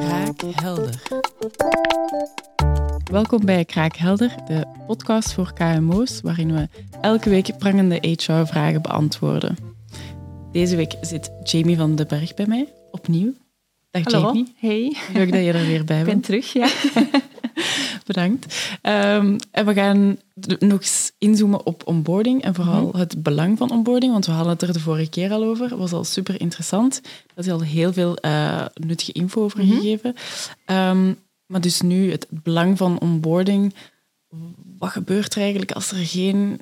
Kraakhelder. Welkom bij Kraakhelder, de podcast voor KMO's, waarin we elke week prangende HR-vragen beantwoorden. Deze week zit Jamie van den Berg bij mij, opnieuw. Dag Hallo. Jamie. Hey. Leuk dat je er weer bij Ik ben bent. terug, ja. Bedankt. Ehm, en we gaan nog eens inzoomen op onboarding en vooral het belang van onboarding, want we hadden het er de vorige keer al over. Het was al super interessant. Daar is al heel veel eh, nuttige info over gegeven. Ehm, maar dus nu het belang van onboarding. Wat gebeurt er eigenlijk als er geen,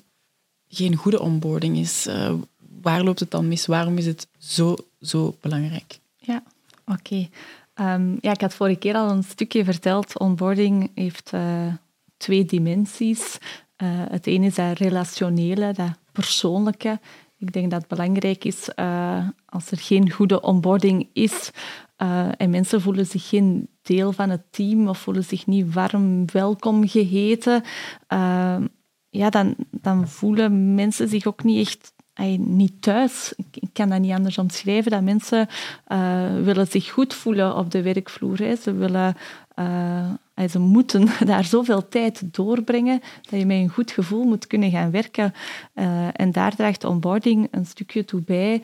geen goede onboarding is? Eh, waar loopt het dan mis? Waarom is het zo, zo belangrijk? Ja, oké. Ehm, ja, ik had vorige keer al een stukje verteld. Onboarding heeft eh, twee dimensies. Eh, het ene is dat relationele, dat persoonlijke. Ik denk dat het belangrijk is eh, als er geen goede onboarding is en mensen voelen zich geen deel van het team of voelen zich niet warm welkom geheten, eh, ja, dan, dan voelen mensen zich ook niet echt ay, niet thuis. Ik, kan dat niet anders omschrijven. Dat mensen eh, willen zich goed voelen op de werkvloer. Ze, willen, eh, ze moeten daar zoveel tijd doorbrengen dat je met een goed gevoel moet kunnen gaan werken. Eh, en daar draagt onboarding een stukje toe bij.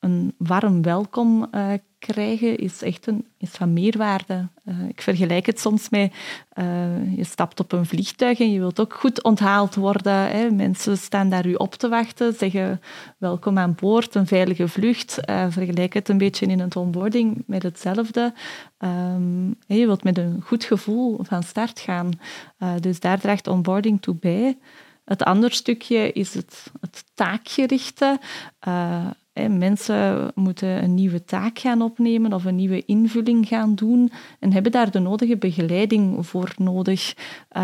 Een warm welkom krijgen is echt een, is van meerwaarde. Eh, ik vergelijk het soms met eh, je stapt op een vliegtuig en je wilt ook goed onthaald worden. Hè. Mensen staan daar u op te wachten, zeggen welkom aan boord, een veilige vlucht. Eh, vergelijk het een beetje in het onboarding met hetzelfde. Ehm, je wilt met een goed gevoel van start gaan. Dus daar draagt onboarding toe bij. Het andere stukje is het, het taakgerichte. Mensen moeten een nieuwe taak gaan opnemen of een nieuwe invulling gaan doen en hebben daar de nodige begeleiding voor nodig. Eh,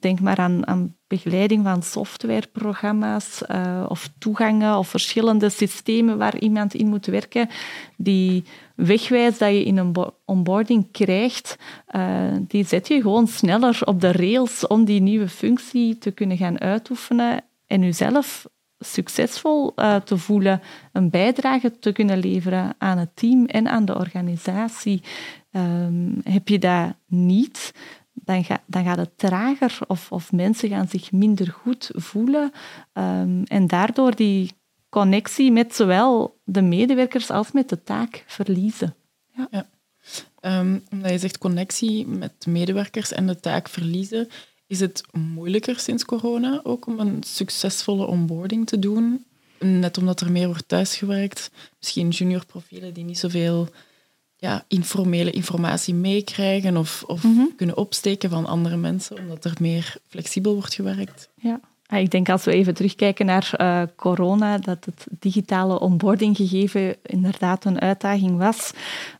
denk maar aan, aan begeleiding van softwareprogramma's eh, of toegangen of verschillende systemen waar iemand in moet werken die wegwijs dat je in een bo- onboarding krijgt, eh, die zet je gewoon sneller op de rails om die nieuwe functie te kunnen gaan uitoefenen en jezelf succesvol eh, te voelen, een bijdrage te kunnen leveren aan het team en aan de organisatie. Ehm, heb je dat niet, dan, ga, dan gaat het trager of, of mensen gaan zich minder goed voelen ehm, en daardoor die connectie met zowel de medewerkers als met de taak verliezen. Ehm, omdat je zegt connectie met medewerkers en de taak verliezen, is het moeilijker sinds corona ook om een succesvolle onboarding te doen? Net omdat er meer wordt thuisgewerkt, misschien juniorprofielen die niet zoveel ja, informele informatie meekrijgen of, of kunnen opsteken van andere mensen, omdat er meer flexibel wordt gewerkt. Ja. Ah, Ik denk als we even terugkijken naar eh, corona, dat het digitale onboarding gegeven inderdaad een uitdaging was.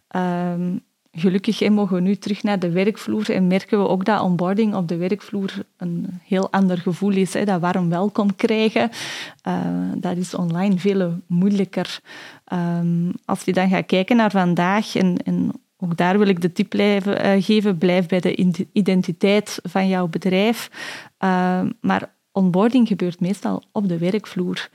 Ehm, gelukkig hè, mogen we nu terug naar de werkvloer en merken we ook dat onboarding op de werkvloer een heel ander gevoel is. Hè, dat warm welkom krijgen, eh, dat is online veel moeilijker. Ehm, als je dan gaat kijken naar vandaag en, en ook daar wil ik de tip eh, geven, blijf bij de ide- identiteit van jouw bedrijf. Ehm, maar onboarding gebeurt meestal op de werkvloer.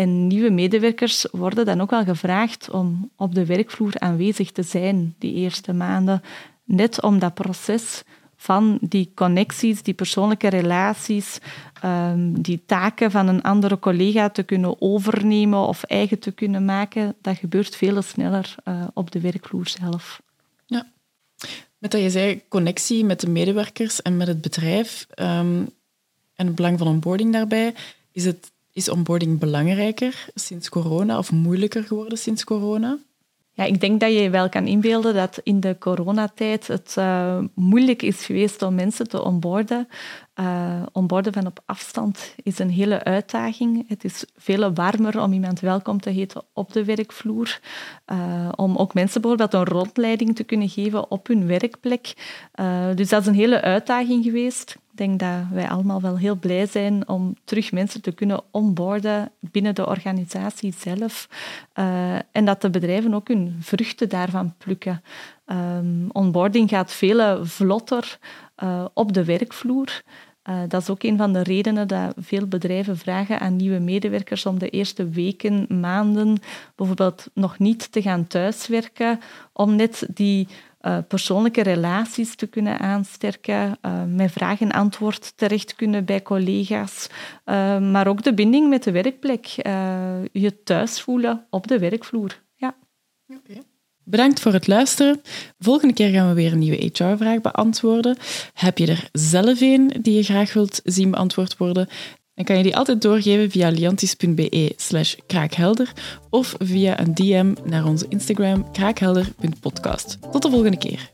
En nieuwe medewerkers worden dan ook wel gevraagd om op de werkvloer aanwezig te zijn die eerste maanden. Net om dat proces van die connecties, die persoonlijke relaties, ehm, die taken van een andere collega te kunnen overnemen of eigen te kunnen maken, dat gebeurt veel sneller eh, op de werkvloer zelf. Ja. Met dat je zei connectie met de medewerkers en met het bedrijf ehm, en het belang van onboarding daarbij, is, het, is onboarding belangrijker sinds corona of moeilijker geworden sinds corona? Ja, ik denk dat je wel kan inbeelden dat in de coronatijd het eh, moeilijk is geweest om mensen te onboarden. Eh onboarden van op afstand is een hele uitdaging. Het is veel warmer om iemand welkom te heten op de werkvloer. Eh, om ook mensen bijvoorbeeld een rondleiding te kunnen geven op hun werkplek. Dus dat is een hele uitdaging geweest. Denk dat wij allemaal wel heel blij zijn om terug mensen te kunnen onboarden binnen de organisatie zelf. Eh, en dat de bedrijven ook hun vruchten daarvan plukken. Ehm, onboarding gaat veel vlotter eh, op de werkvloer. Dat is ook een van de redenen dat veel bedrijven vragen aan nieuwe medewerkers om de eerste weken, maanden bijvoorbeeld nog niet te gaan thuiswerken, om net die uh, persoonlijke relaties te kunnen aansterken, uh, met vraag en antwoord terecht kunnen bij collega's, uh, maar ook de binding met de werkplek, je thuis voelen op de werkvloer. Ja. Okay. Bedankt voor het luisteren. Volgende keer gaan we weer een nieuwe HR-vraag beantwoorden. Heb je er zelf een die je graag wilt zien beantwoord worden? Dan kan je die altijd doorgeven via liantis.be slash kraakhelder of via een DM naar onze Instagram kraakhelder.podcast. Tot de volgende keer.